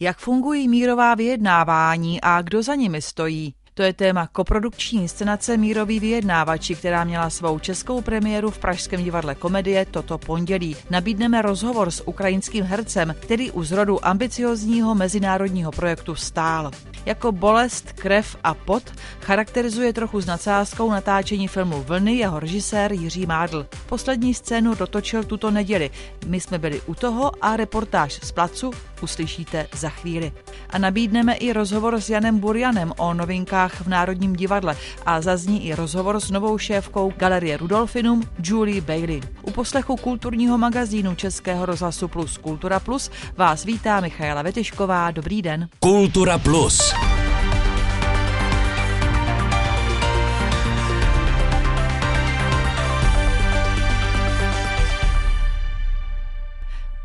Jak fungují mírová vyjednávání a kdo za nimi stojí? To je téma koprodukční inscenace Mírový vyjednávači, která měla svou českou premiéru v Pražském divadle komedie toto pondělí. Nabídneme rozhovor s ukrajinským hercem, který u zrodu ambiciozního mezinárodního projektu stál. Jako bolest, krev a pot charakterizuje trochu s nadsázkou natáčení filmu Vlny jeho režisér Jiří Mádl. Poslední scénu dotočil tuto neděli. My jsme byli u toho a reportáž z placu uslyšíte za chvíli. A nabídneme i rozhovor s Janem Burjanem o novinkách v Národním divadle a zazní i rozhovor s novou šéfkou Galerie Rudolfinum Julie Bailey. U poslechu kulturního magazínu Českého rozhlasu Plus Kultura Plus vás vítá Michaela Vetyšková. Dobrý den. Kultura Plus.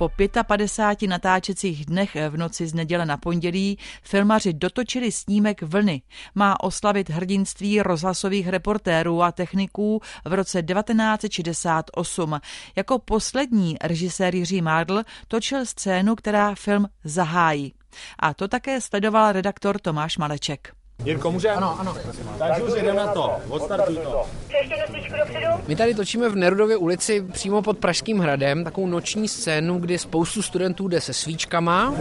Po 55 natáčecích dnech v noci z neděle na pondělí filmaři dotočili snímek Vlny. Má oslavit hrdinství rozhlasových reportérů a techniků v roce 1968. Jako poslední režisér Jiří Mádl točil scénu, která film zahájí. A to také sledoval redaktor Tomáš Maleček. Jirko, může? Ano, ano. Takže už jdeme na to. Odstartuj to. My tady točíme v Nerudově ulici přímo pod Pražským hradem takovou noční scénu, kdy spoustu studentů jde se svíčkama.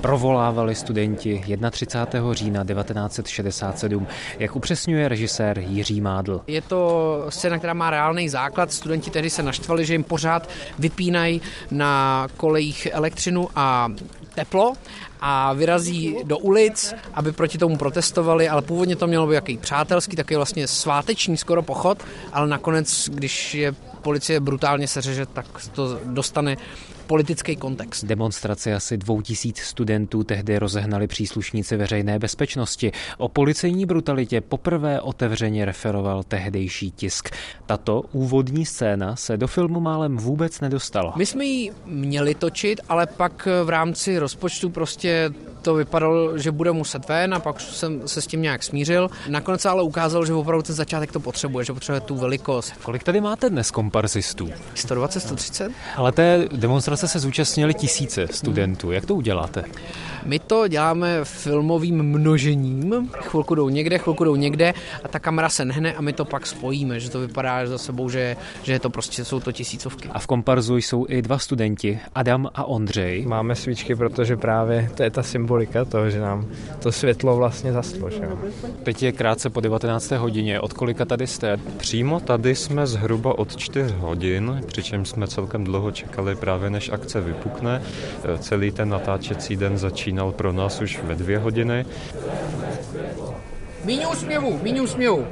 Provolávali studenti 31. října 1967, jak upřesňuje režisér Jiří Mádl. Je to scéna, která má reálný základ. Studenti tehdy se naštvali, že jim pořád vypínají na kolejích elektřinu a teplo a vyrazí do ulic, aby proti tomu protestovali, ale původně to mělo být jaký přátelský, taky vlastně sváteční skoro pochod, ale nakonec, když je policie brutálně seřeže, tak to dostane politický kontext. Demonstraci asi dvou tisíc studentů tehdy rozehnali příslušníci veřejné bezpečnosti. O policejní brutalitě poprvé otevřeně referoval tehdejší tisk. Tato úvodní scéna se do filmu málem vůbec nedostala. My jsme ji měli točit, ale pak v rámci rozpočtu prostě to vypadalo, že bude muset ven a pak jsem se s tím nějak smířil. Nakonec se ale ukázalo, že opravdu ten začátek to potřebuje, že potřebuje tu velikost. Kolik tady máte dnes komparzistů? 120, 130? Ale té demonstrace se zúčastnili tisíce studentů. Jak to uděláte? My to děláme filmovým množením. Chvilku jdou někde, chvilku jdou někde a ta kamera se nehne a my to pak spojíme, že to vypadá za sebou, že, že je to prostě, jsou to tisícovky. A v komparzu jsou i dva studenti, Adam a Ondřej. Máme svíčky, protože právě to je ta symbolika toho, že nám to světlo vlastně zastlo. Že? Teď je krátce po 19. hodině. Od kolika tady jste? Přímo tady jsme zhruba od 4 hodin, přičemž jsme celkem dlouho čekali právě než akce vypukne. Celý ten natáčecí den začínal pro nás už ve dvě hodiny. Míň úsměvu, míň úsměvu.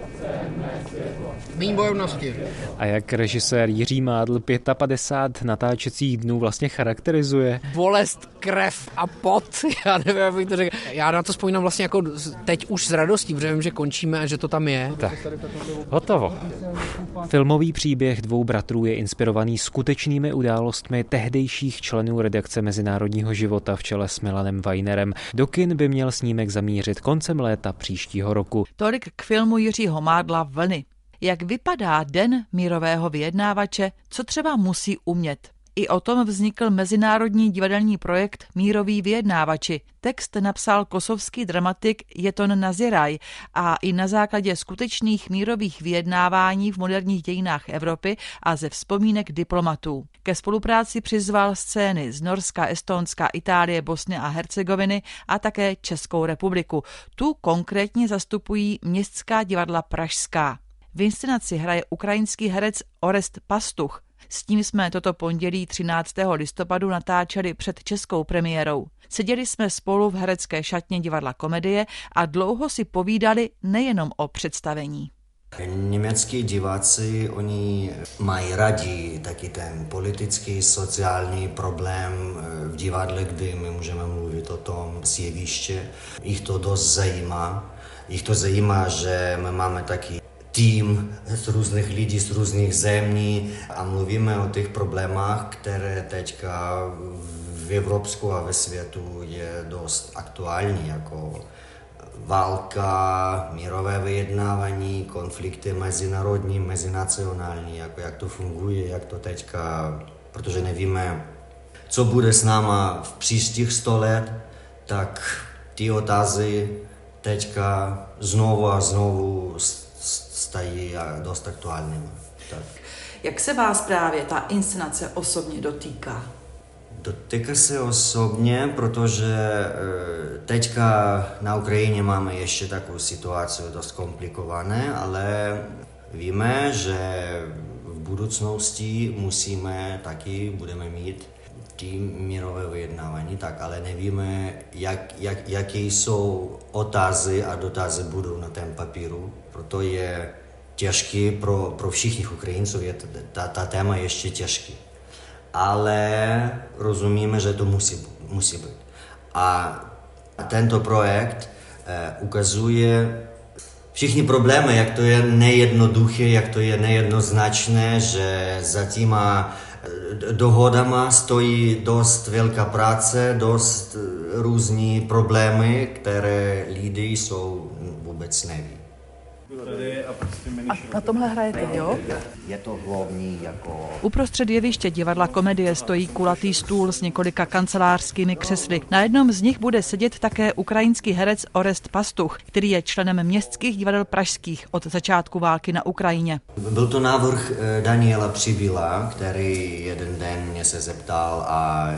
Míň bojovnosti. A jak režisér Jiří Mádl 55 natáčecích dnů vlastně charakterizuje? Bolest, krev a pot. Já nevím, jak bych to řekl. Já na to vzpomínám vlastně jako teď už s radostí, protože vím, že končíme a že to tam je. Tak, hotovo. Filmový příběh dvou bratrů je inspirovaný skutečnými událostmi tehdejších členů redakce Mezinárodního života v čele s Milanem Weinerem. Do kin by měl snímek zamířit koncem léta příštího roku. Tolik k filmu Jiřího Mádla Vlny. Jak vypadá den mírového vyjednávače, co třeba musí umět. I o tom vznikl mezinárodní divadelní projekt Mírový vyjednávači. Text napsal kosovský dramatik Jeton Naziraj a i na základě skutečných mírových vyjednávání v moderních dějinách Evropy a ze vzpomínek diplomatů. Ke spolupráci přizval scény z Norska, Estonska, Itálie, Bosny a Hercegoviny a také Českou republiku. Tu konkrétně zastupují městská divadla Pražská. V inscenaci hraje ukrajinský herec Orest Pastuch. S tím jsme toto pondělí 13. listopadu natáčeli před českou premiérou. Seděli jsme spolu v herecké šatně divadla komedie a dlouho si povídali nejenom o představení. Německý diváci, oni mají radí taky ten politický, sociální problém v divadle, kdy my můžeme mluvit o tom z jeviště. Jich to dost zajímá. Jich to zajímá, že my máme taky tým z různých lidí z různých zemí a mluvíme o těch problémách, které teďka v Evropsku a ve světu je dost aktuální, jako válka, mírové vyjednávání, konflikty mezinárodní, mezinacionální, jako jak to funguje, jak to teďka, protože nevíme, co bude s náma v příštích 100 let, tak ty otázy teďka znovu a znovu stají dost aktuálními. Tak. Jak se vás právě ta inscenace osobně dotýká? Dotýká se osobně, protože e, teďka na Ukrajině máme ještě takovou situaci dost komplikované, ale víme, že v budoucnosti musíme taky, budeme mít tým mírové vyjednávání, tak ale nevíme, jak, jak, jaké jsou otázy a dotazy budou na tom papíru. Proto je těžký pro, pro všichni Ukrajinců, je ta, ta téma ještě těžký. Ale rozumíme, že to musí, musí být. A tento projekt eh, ukazuje všichni problémy, jak to je nejednoduché, jak to je nejednoznačné, že za těma eh, dohodama stojí dost velká práce, dost různí problémy, které lidi jsou vůbec neví a prostě A na tomhle hrajete, jo? Je to hlavní jako... Uprostřed jeviště divadla komedie stojí kulatý stůl s několika kancelářskými křesly. Na jednom z nich bude sedět také ukrajinský herec Orest Pastuch, který je členem městských divadel pražských od začátku války na Ukrajině. Byl to návrh eh, Daniela Přibila, který jeden den mě se zeptal a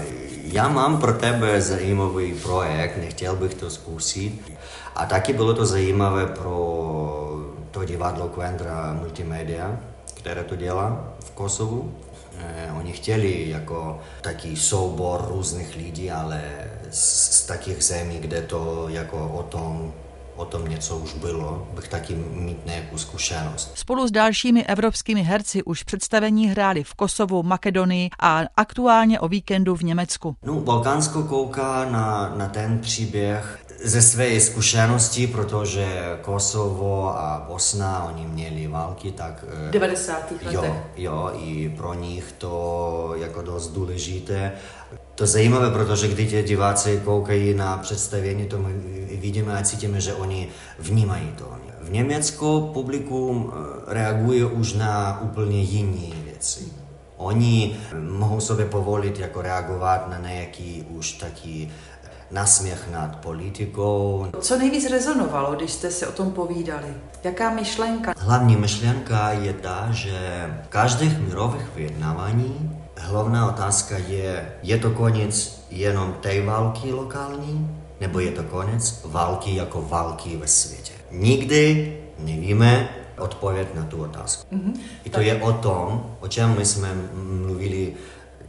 já mám pro tebe zajímavý projekt, nechtěl bych to zkusit. A taky bylo to zajímavé pro to divadlo Quendra Multimedia, které to dělá v Kosovu. Eh, oni chtěli jako taký soubor různých lidí, ale z, z takých zemí, kde to jako o tom o tom něco už bylo, bych taky mít nějakou zkušenost. Spolu s dalšími evropskými herci už představení hráli v Kosovu, Makedonii a aktuálně o víkendu v Německu. No, Balkánsko kouká na, na ten příběh ze své zkušenosti, protože Kosovo a Bosna, oni měli války, tak... V 90. letech. Jo, jo, i pro nich to jako dost důležité. To zajímavé, protože když ti diváci koukají na představení, to my vidíme a cítíme, že oni vnímají to. V Německu publikum eh, reaguje už na úplně jiné věci. Oni mohou sobě povolit jako reagovat na nějaký už taký nasměch nad politikou. Co nejvíc rezonovalo, když jste si o tom povídali? Jaká myšlenka? Hlavní myšlenka je ta, že v každých mírových vyjednávání hlavná otázka je, je to konec jenom té války lokální, nebo je to konec války jako války ve světě. Nikdy nevíme odpověď na tu otázku. Mm-hmm. I to tak. je o tom, o čem my jsme mluvili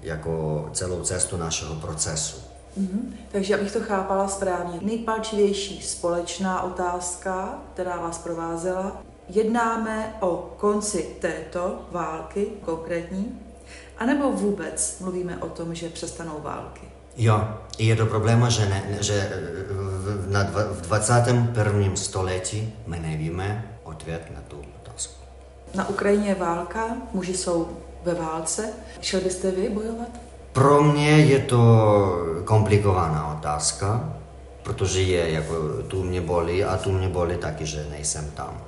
jako celou cestu našeho procesu. Mm-hmm. Takže abych to chápala správně, nejpalčivější společná otázka, která vás provázela, jednáme o konci této války konkrétní, anebo vůbec mluvíme o tom, že přestanou války? Jo, je to problém, že, ne, že v, na dva, v 21. století my nevíme odpověď na tu otázku. Na Ukrajině je válka, muži jsou ve válce. Šel byste vy bojovat? Pro mě je to komplikovaná otázka, protože je jako tu mě bolí a tu mě bolí taky, že nejsem tam.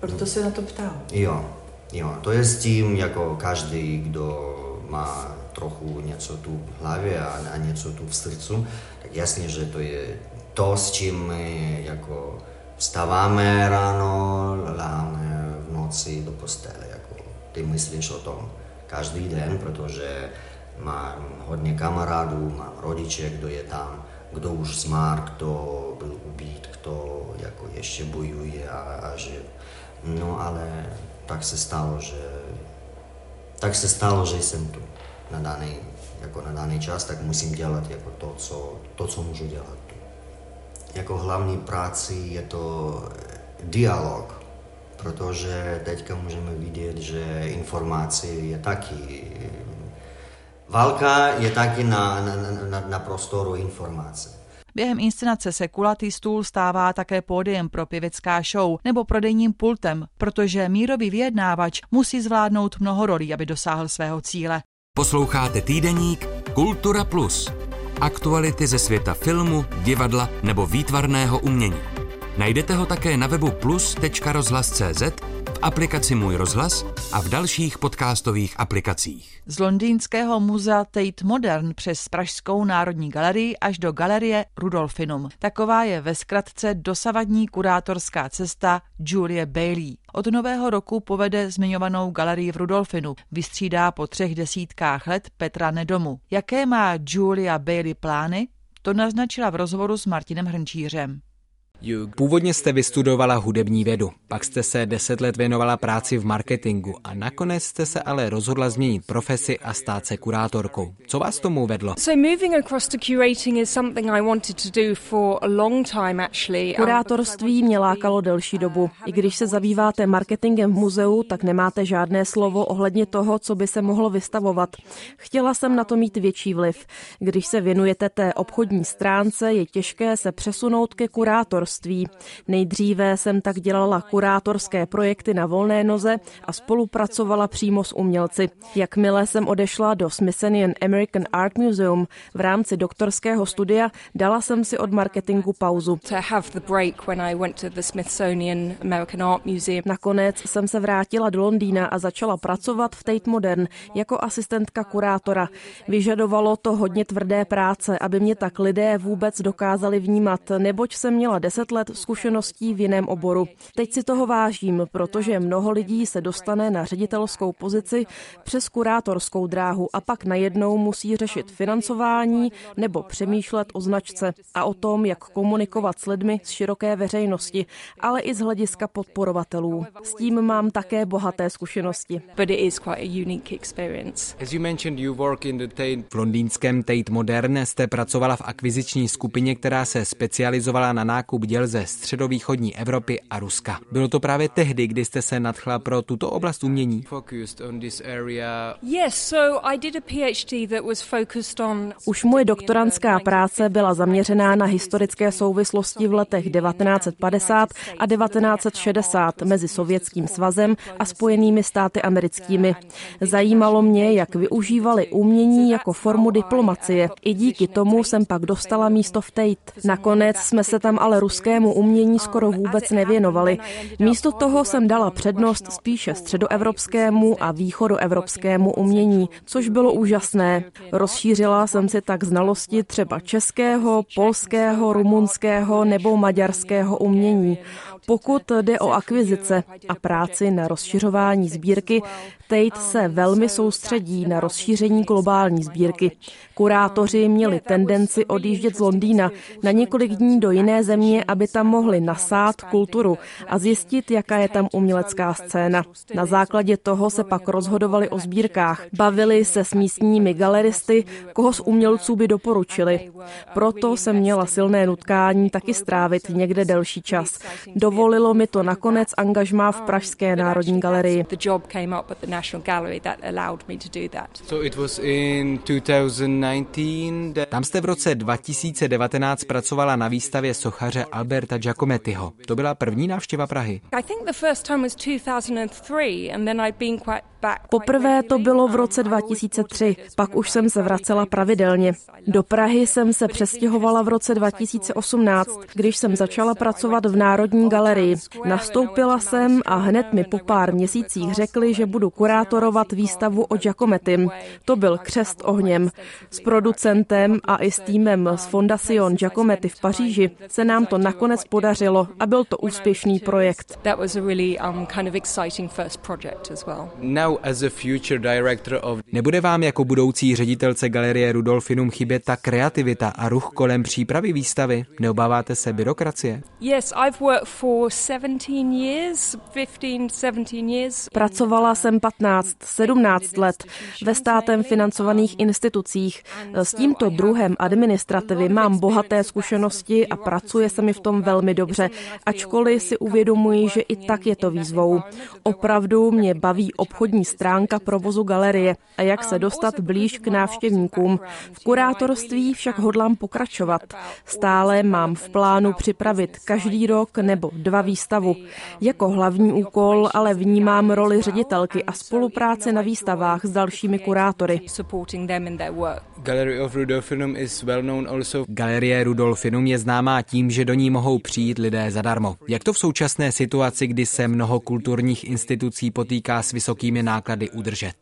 Proto se na to ptám. Jo, jo, to je s tím, jako každý, kdo má trochu něco tu v hlavě a, a něco tu v srdcu, tak jasně, že to je to, s čím my jako vstáváme ráno, láme v noci do postele. Jako ty myslíš o tom každý den, protože mám hodně kamarádů, mám rodiče, kdo je tam, kdo už zmár, kdo byl ubít, kdo jako ještě bojuje a, a že no ale tak se stalo, že tak se stalo, že jsem tu na daný, jako na daný čas, tak musím dělat jako to, co, to, co můžu dělat. Jako hlavní práci je to dialog, protože teďka můžeme vidět, že informace je taky Válka je taky na, na, na, na prostoru informace. Během inscenace se kulatý stůl stává také pódiem pro pěvecká show nebo prodejním pultem, protože mírový vyjednávač musí zvládnout mnoho rolí, aby dosáhl svého cíle. Posloucháte týdeník Kultura Plus. Aktuality ze světa filmu, divadla nebo výtvarného umění. Najdete ho také na webu plus.rozhlas.cz, aplikaci Můj rozhlas a v dalších podcastových aplikacích. Z londýnského muzea Tate Modern přes Pražskou národní galerii až do galerie Rudolfinum. Taková je ve zkratce dosavadní kurátorská cesta Julie Bailey. Od nového roku povede zmiňovanou galerii v Rudolfinu. Vystřídá po třech desítkách let Petra Nedomu. Jaké má Julia Bailey plány? To naznačila v rozhovoru s Martinem Hrnčířem. Původně jste vystudovala hudební vědu, pak jste se deset let věnovala práci v marketingu a nakonec jste se ale rozhodla změnit profesi a stát se kurátorkou. Co vás tomu vedlo? Kurátorství mě lákalo delší dobu. I když se zabýváte marketingem v muzeu, tak nemáte žádné slovo ohledně toho, co by se mohlo vystavovat. Chtěla jsem na to mít větší vliv. Když se věnujete té obchodní stránce, je těžké se přesunout ke kurátorství kurátorství. Nejdříve jsem tak dělala kurátorské projekty na volné noze a spolupracovala přímo s umělci. Jakmile jsem odešla do Smithsonian American Art Museum v rámci doktorského studia, dala jsem si od marketingu pauzu. Nakonec jsem se vrátila do Londýna a začala pracovat v Tate Modern jako asistentka kurátora. Vyžadovalo to hodně tvrdé práce, aby mě tak lidé vůbec dokázali vnímat, neboť jsem měla deset let zkušeností v jiném oboru. Teď si toho vážím, protože mnoho lidí se dostane na ředitelskou pozici přes kurátorskou dráhu a pak najednou musí řešit financování nebo přemýšlet o značce a o tom, jak komunikovat s lidmi z široké veřejnosti, ale i z hlediska podporovatelů. S tím mám také bohaté zkušenosti. V londýnském Tate Modern jste pracovala v akviziční skupině, která se specializovala na nákup děl ze středovýchodní Evropy a Ruska. Bylo to právě tehdy, kdy jste se nadchla pro tuto oblast umění? Už moje doktorantská práce byla zaměřená na historické souvislosti v letech 1950 a 1960 mezi Sovětským svazem a Spojenými státy americkými. Zajímalo mě, jak využívali umění jako formu diplomacie. I díky tomu jsem pak dostala místo v Tate. Nakonec jsme se tam ale ruskému umění skoro vůbec nevěnovali. Místo toho jsem dala přednost spíše středoevropskému a východoevropskému umění, což bylo úžasné. Rozšířila jsem si tak znalosti třeba českého, polského, rumunského nebo maďarského umění. Pokud jde o akvizice a práci na rozšiřování sbírky, Tate se velmi soustředí na rozšíření globální sbírky. Kurátoři měli tendenci odjíždět z Londýna na několik dní do jiné země, aby tam mohli nasát kulturu a zjistit, jaká je tam umělecká scéna. Na základě toho se pak rozhodovali o sbírkách. Bavili se s místními galeristy, koho z umělců by doporučili. Proto jsem měla silné nutkání taky strávit někde delší čas. Dovolilo mi to nakonec angažmá v Pražské národní galerii. Tam jste v roce 2019 pracovala na výstavě sochaře Alberta Giacomettiho. To byla první návštěva Prahy. Poprvé to bylo v roce 2003, pak už jsem se vracela pravidelně. Do Prahy jsem se přestěhovala v roce 2018, když jsem začala pracovat v Národní galerii. Nastoupila jsem a hned mi po pár měsících řekli, že budu kurátorovat výstavu o Giacomettim. To byl křest ohněm. S producentem a i s týmem z Fondation Giacometti v Paříži se nám to nakonec podařilo a byl to úspěšný projekt. Nebude vám jako budoucí ředitelce galerie Rudolfinum chybět ta kreativita a ruch kolem přípravy výstavy? Neobáváte se byrokracie? Pracovala jsem 15, 17 let ve státem financovaných institucích. S tímto druhem administrativy mám bohaté zkušenosti a pracuje se mi v tom velmi dobře, ačkoliv si uvědomuji, že i tak je to výzvou. Opravdu mě baví obchodní stránka provozu galerie a jak se dostat blíž k návštěvníkům. V kurátorství však hodlám pokračovat. Stále mám v plánu připravit každý rok nebo dva výstavu. Jako hlavní úkol ale vnímám roli ředitelky a spolupráci na výstavách s dalšími kurátory. Galerie Rudolfinum je známá tím, že do ní mohou přijít lidé zadarmo. Jak to v současné situaci, kdy se mnoho kulturních institucí potýká s vysokými náklady udržet?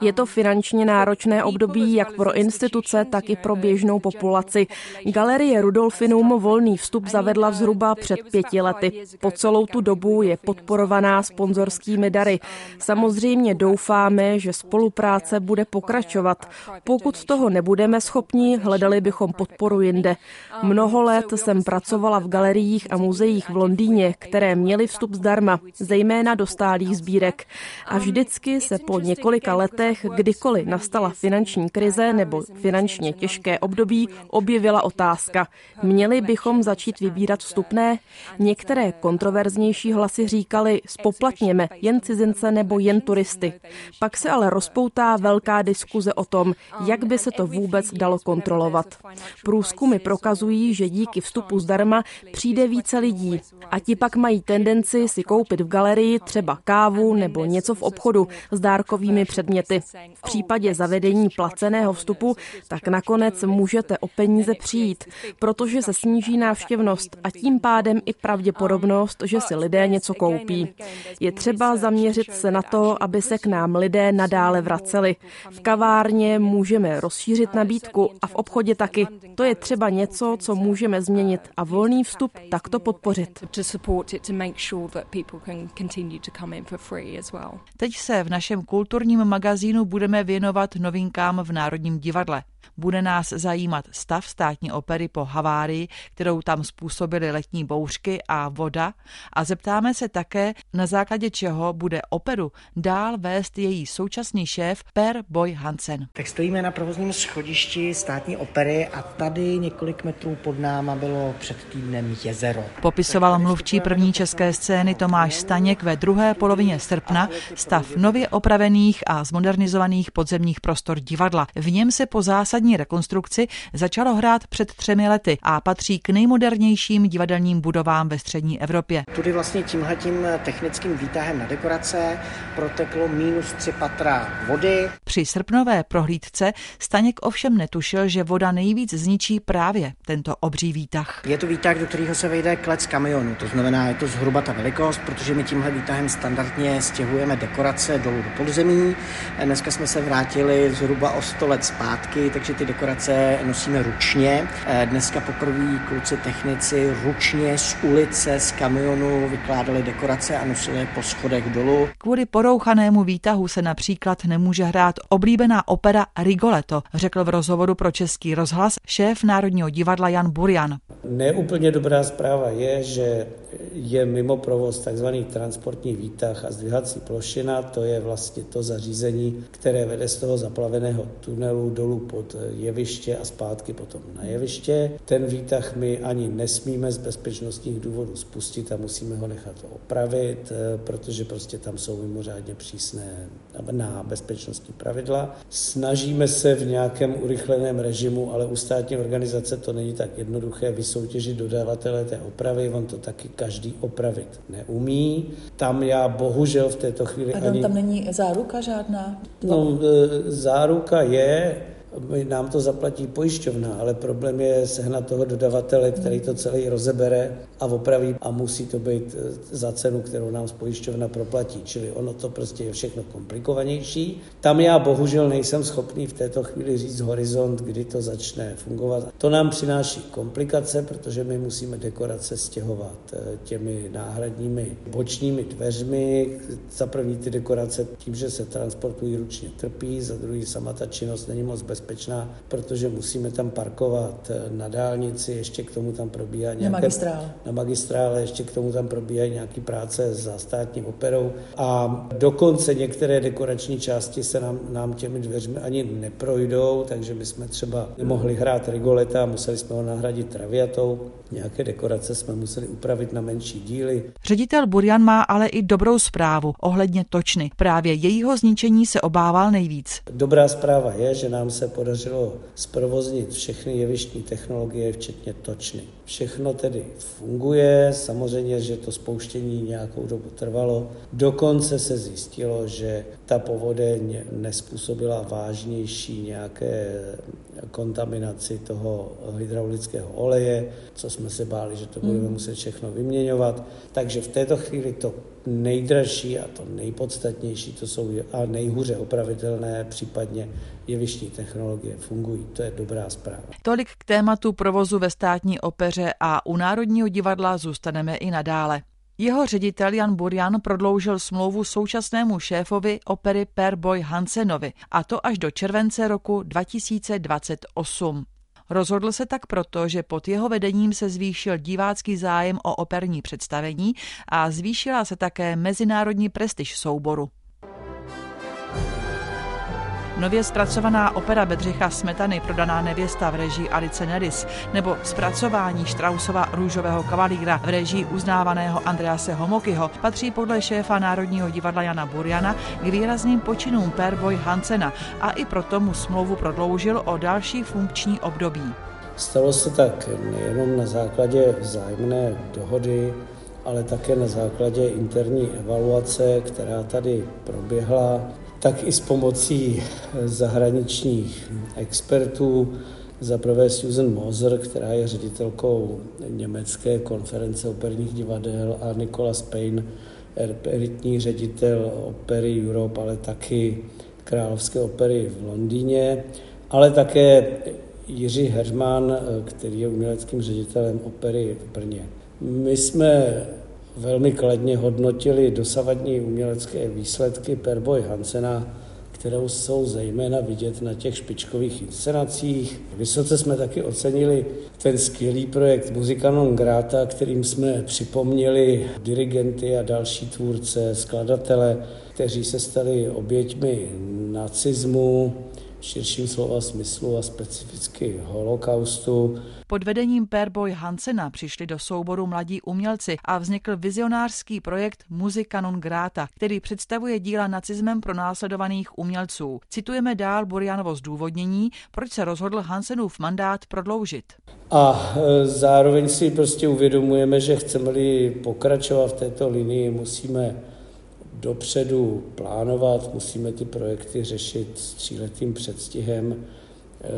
Je to finančně náročné období jak pro instituce, tak i pro běžnou populaci. Galerie Rudolfinum volný vstup zavedla zhruba před pěti lety. Po celou tu dobu je podporovaná sponzorskými dary. Samozřejmě doufáme, že spolupráce bude pokračovat. Pokud toho nebudeme schopni, hledali bychom podporu jinde. Mnoho let jsem pracovala v galeriích a muzeích v Londýně, které měly vstup zdarma, zejména do stálých sbírek. A vždycky se po několika letech, kdykoliv nastala finanční krize nebo finančně těžké období, objevila otázka. Měli bychom začít vybírat vstupné? Některé kontroverznější hlasy říkali, spoplatněme jen cizince nebo jen turisty. Pak se ale rozpoutá velká diskuze o tom, jak by se to vůbec dalo kontrolovat. Průzkumy prokazují, že díky vstupu zdarma přijde více lidí a ti pak mají tendenci si koupit v galerii třeba kávu nebo něco v obchodu s dárkovými předměty. V případě zavedení placeného vstupu tak nakonec můžete o peníze přijít, protože se sníží návštěvnost a tím pádem i pravděpodobnost, že si lidé něco koupí. Je třeba zaměřit se na to, aby se k nám lidé nadále vraceli. V kavárně můžeme rozšířit nabídku a v obchodě taky. To je třeba něco, co můžeme změnit a volný vstup takto podpořit. Teď se v našem kulturním magazínu budeme věnovat novinkám v Národním divadle. Bude nás zajímat stav státní opery po havárii, kterou tam způsobily letní bouřky a voda a zeptáme se také, na základě čeho bude operu dál vést její současný šéf Per Boy Hansen. Tak stojíme na provozním schodišti státní opery a tady několik metrů pod náma bylo před týdnem jezero. Popisoval mluvčí první české scény Tomáš Staněk ve druhé polovině srpna stav nově opravených a zmodernizovaných podzemních prostor divadla. V něm se po zásadní zásadní rekonstrukci začalo hrát před třemi lety a patří k nejmodernějším divadelním budovám ve střední Evropě. Tudy vlastně tímhletím technickým výtahem na dekorace proteklo minus tři patra vody. Při srpnové prohlídce Staněk ovšem netušil, že voda nejvíc zničí právě tento obří výtah. Je to výtah, do kterého se vejde klec kamionu, to znamená, je to zhruba ta velikost, protože my tímhle výtahem standardně stěhujeme dekorace dolů do podzemí. Dneska jsme se vrátili zhruba o 100 let zpátky, takže ty dekorace nosíme ručně. Eh, dneska poprvé kluci technici ručně z ulice, z kamionu vykládali dekorace a nosili je po schodech dolů. Kvůli porouchanému výtahu se například nemůže hrát oblíbená opera Rigoletto, řekl v rozhovoru pro Český rozhlas šéf Národního divadla Jan Burian. Neúplně dobrá zpráva je, že je mimo provoz takzvaný transportní výtah a zdvihací plošina, to je vlastně to zařízení, které vede z toho zaplaveného tunelu dolů pod jeviště a zpátky potom na jeviště. Ten výtah my ani nesmíme z bezpečnostních důvodů spustit a musíme ho nechat opravit, eh, protože prostě tam jsou mimořádně přísné na bezpečnostní pravidla. Snažíme se v nějakém urychleném režimu, ale u státní organizace to není tak jednoduché vysoutěžit dodavatele té opravy, on to taky každý opravit neumí. Tam já bohužel v této chvíli Pardon, ani... tam není záruka žádná? No, e, záruka je, nám to zaplatí pojišťovna, ale problém je sehnat toho dodavatele, který to celý rozebere a opraví a musí to být eh, za cenu, kterou nám pojišťovna proplatí. Čili ono to prostě je všechno komplikovanější. Tam já bohužel nejsem schopný v této chvíli říct horizont, kdy to začne fungovat. To nám přináší komplikace, protože my musíme dekorace stěhovat eh, těmi náhradními bočními dveřmi. Za první ty dekorace tím, že se transportují ručně trpí, za druhý sama ta činnost není moc bezpečná bezpečná, protože musíme tam parkovat eh, na dálnici, ještě k tomu tam probíhá nějaké... Na magistrále. Na magistrále, ještě k tomu tam probíhají nějaké práce za státní operou a dokonce některé dekorační části se nám, nám těmi dveřmi ani neprojdou, takže my jsme třeba nemohli hrát rigoleta, museli jsme ho nahradit traviatou, nějaké dekorace jsme museli upravit na menší díly. Ředitel Burjan má ale i dobrou zprávu ohledně točny. Právě jejího zničení se obával nejvíc. Dobrá zpráva je, že nám se se podařilo zprovoznit všechny jevištní technologie, včetně točny. Všechno tedy funguje, samozřejmě, že to spouštění nějakou dobu trvalo. Dokonce se zjistilo, že ta povodeň nespůsobila vážnější nějaké kontaminaci toho hydraulického oleje, co jsme se báli, že to budeme hmm. muset všechno vyměňovat. Takže v této chvíli to nejdražší a to nejpodstatnější, to jsou a nejhůře opravitelné, případně jevištní technologie fungují. To je dobrá zpráva. Tolik k tématu provozu ve státní opeře a u Národního divadla zůstaneme i nadále. Jeho ředitel Jan Burjan prodloužil smlouvu současnému šéfovi opery Per Boy Hansenovi, a to až do července roku 2028. Rozhodl se tak proto, že pod jeho vedením se zvýšil divácký zájem o operní představení a zvýšila se také mezinárodní prestiž souboru. Nově zpracovaná opera Bedřicha Smetany Prodaná nevěsta v režii Alice Neris nebo zpracování Štrausova Růžového kavalíra v režii uznávaného Andrease Homokyho patří podle šéfa Národního divadla Jana Burjana k výrazným počinům Perboy Hansena a i proto mu smlouvu prodloužil o další funkční období. Stalo se tak nejenom na základě vzájemné dohody, ale také na základě interní evaluace, která tady proběhla tak i s pomocí zahraničních expertů. Za prvé Susan Moser, která je ředitelkou německé konference operních divadel a Nicolas Payne, eritní ředitel opery Europe, ale taky Královské opery v Londýně, ale také Jiří Herman, který je uměleckým ředitelem opery v Brně. My jsme velmi kladně hodnotili dosavadní umělecké výsledky Perboy Hansena, které jsou zejména vidět na těch špičkových inscenacích. Vysoce jsme taky ocenili ten skvělý projekt Muzika non grata, kterým jsme připomněli dirigenty a další tvůrce, skladatele, kteří se stali oběťmi nacismu, širším slova smyslu a specificky holokaustu. Pod vedením Perboy Hansena přišli do souboru mladí umělci a vznikl vizionářský projekt Muzika non grata, který představuje díla nacismem pro následovaných umělců. Citujeme dál Burjanovo zdůvodnění, proč se rozhodl Hansenův mandát prodloužit. A e, zároveň si prostě uvědomujeme, že chceme-li pokračovat v této linii, musíme dopředu plánovat, musíme ty projekty řešit s tříletým předstihem, e,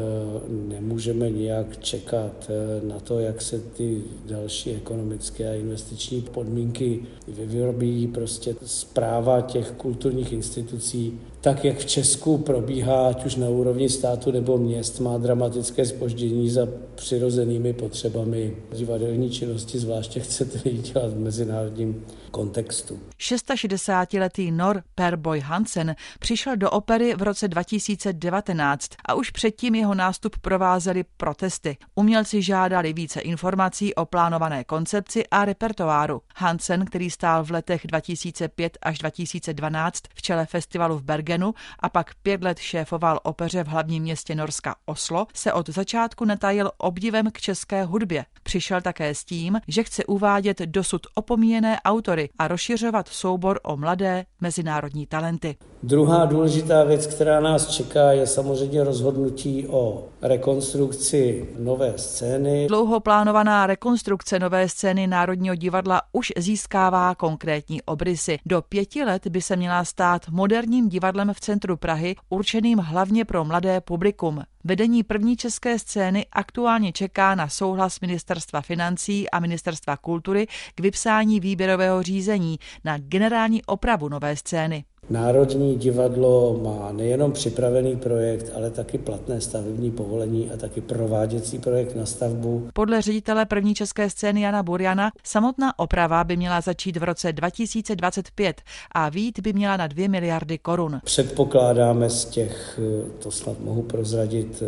nemůžeme nijak čekat e, na to, jak se ty další ekonomické a investiční podmínky vyvyrobí. Prostě zpráva těch kulturních institucí tak jak v Česku probíhá, ať už na úrovni státu nebo měst, má dramatické spoždění za přirozenými potřebami divadelní činnosti, zvláště chcete ji dělat v mezinárodním kontextu. 660-letý Nor Perboy Hansen přišel do opery v roce 2019 a už předtím jeho nástup provázely protesty. Umělci žádali více informací o plánované koncepci a repertoáru. Hansen, který stál v letech 2005 až 2012 v čele festivalu v Bergen, Bergenu a pak pět let šéfoval opeře v hlavním městě Norska Oslo, se od začátku netajil obdivem k české hudbě. Přišel také s tím, že chce uvádět dosud opomíjené autory a rozšiřovat soubor o mladé mezinárodní talenty. Druhá důležitá věc, která nás čeká, je samozřejmě rozhodnutí o rekonstrukci nové scény. Dlouho plánovaná rekonstrukce nové scény Národního divadla už získává konkrétní obrysy. Do pěti let by se měla stát moderním divadlem v centru Prahy, určeným hlavně pro mladé publikum. Vedení první české scény aktuálně čeká na souhlas Ministerstva financí a Ministerstva kultury k vypsání výběrového řízení na generální opravu nové scény. Národní divadlo má nejenom připravený projekt, ale taky platné stavební povolení a taky prováděcí projekt na stavbu. Podle ředitele první české scény Jana Burjana samotná oprava by měla začít v roce 2025 a vít by měla na 2 miliardy korun. Předpokládáme z těch, to snad mohu prozradit,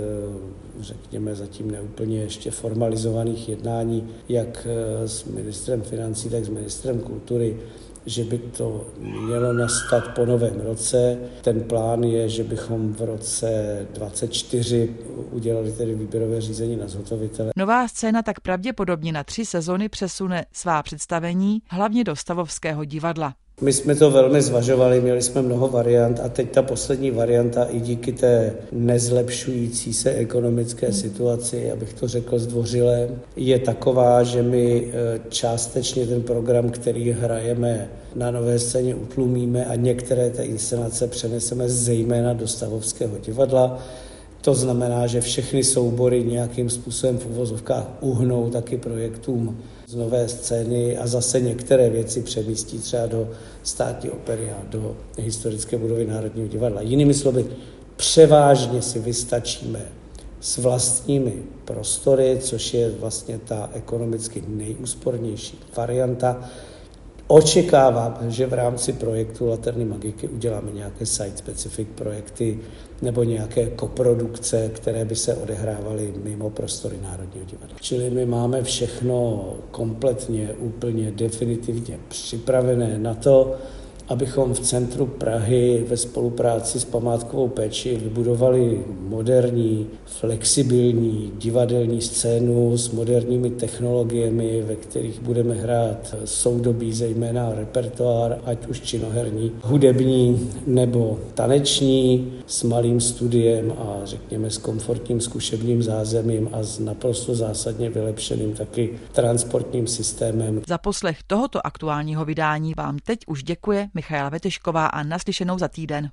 řekněme zatím neúplně ještě formalizovaných jednání, jak s ministrem financí, tak s ministrem kultury, že by to mělo nastat po novém roce. Ten plán je, že bychom v roce 24 udělali tedy výběrové řízení na zhotovitele. Nová scéna tak pravděpodobně na tři sezony přesune svá představení hlavně do Stavovského divadla. My jsme to velmi zvažovali, měli jsme mnoho variant a teď ta poslední varianta i díky té nezlepšující se ekonomické situaci, abych to řekl zdvořile, je taková, že my eh, částečně ten program, který hrajeme na nové scéně utlumíme a některé té inscenace přeneseme zejména do Stavovského divadla. To znamená, že všechny soubory nějakým způsobem v uvozovkách uhnou taky projektům z nové scény a zase některé věci přemístí třeba do státní opery a do historické budovy Národního divadla. Jinými slovy, převážně si vystačíme s vlastními prostory, což je vlastně ta ekonomicky nejúspornější varianta. Očekávám, že v rámci projektu Laterny magiky uděláme nějaké site-specific projekty nebo nějaké koprodukce, které by se odehrávaly mimo prostory Národního divadla. Čili my máme všechno kompletně, úplně definitivně připravené na to, abychom v centru Prahy ve spolupráci s památkovou péči vybudovali moderní, flexibilní divadelní scénu s moderními technologiemi, ve kterých budeme hrát soudobí, zejména repertoár, ať už činoherní, hudební nebo taneční, s malým studiem a řekněme s komfortním zkušebním zázemím a s naprosto zásadně vylepšeným taky transportním systémem. Za poslech tohoto aktuálního vydání vám teď už děkuje Michaela Vetešková a naslyšenou za týden.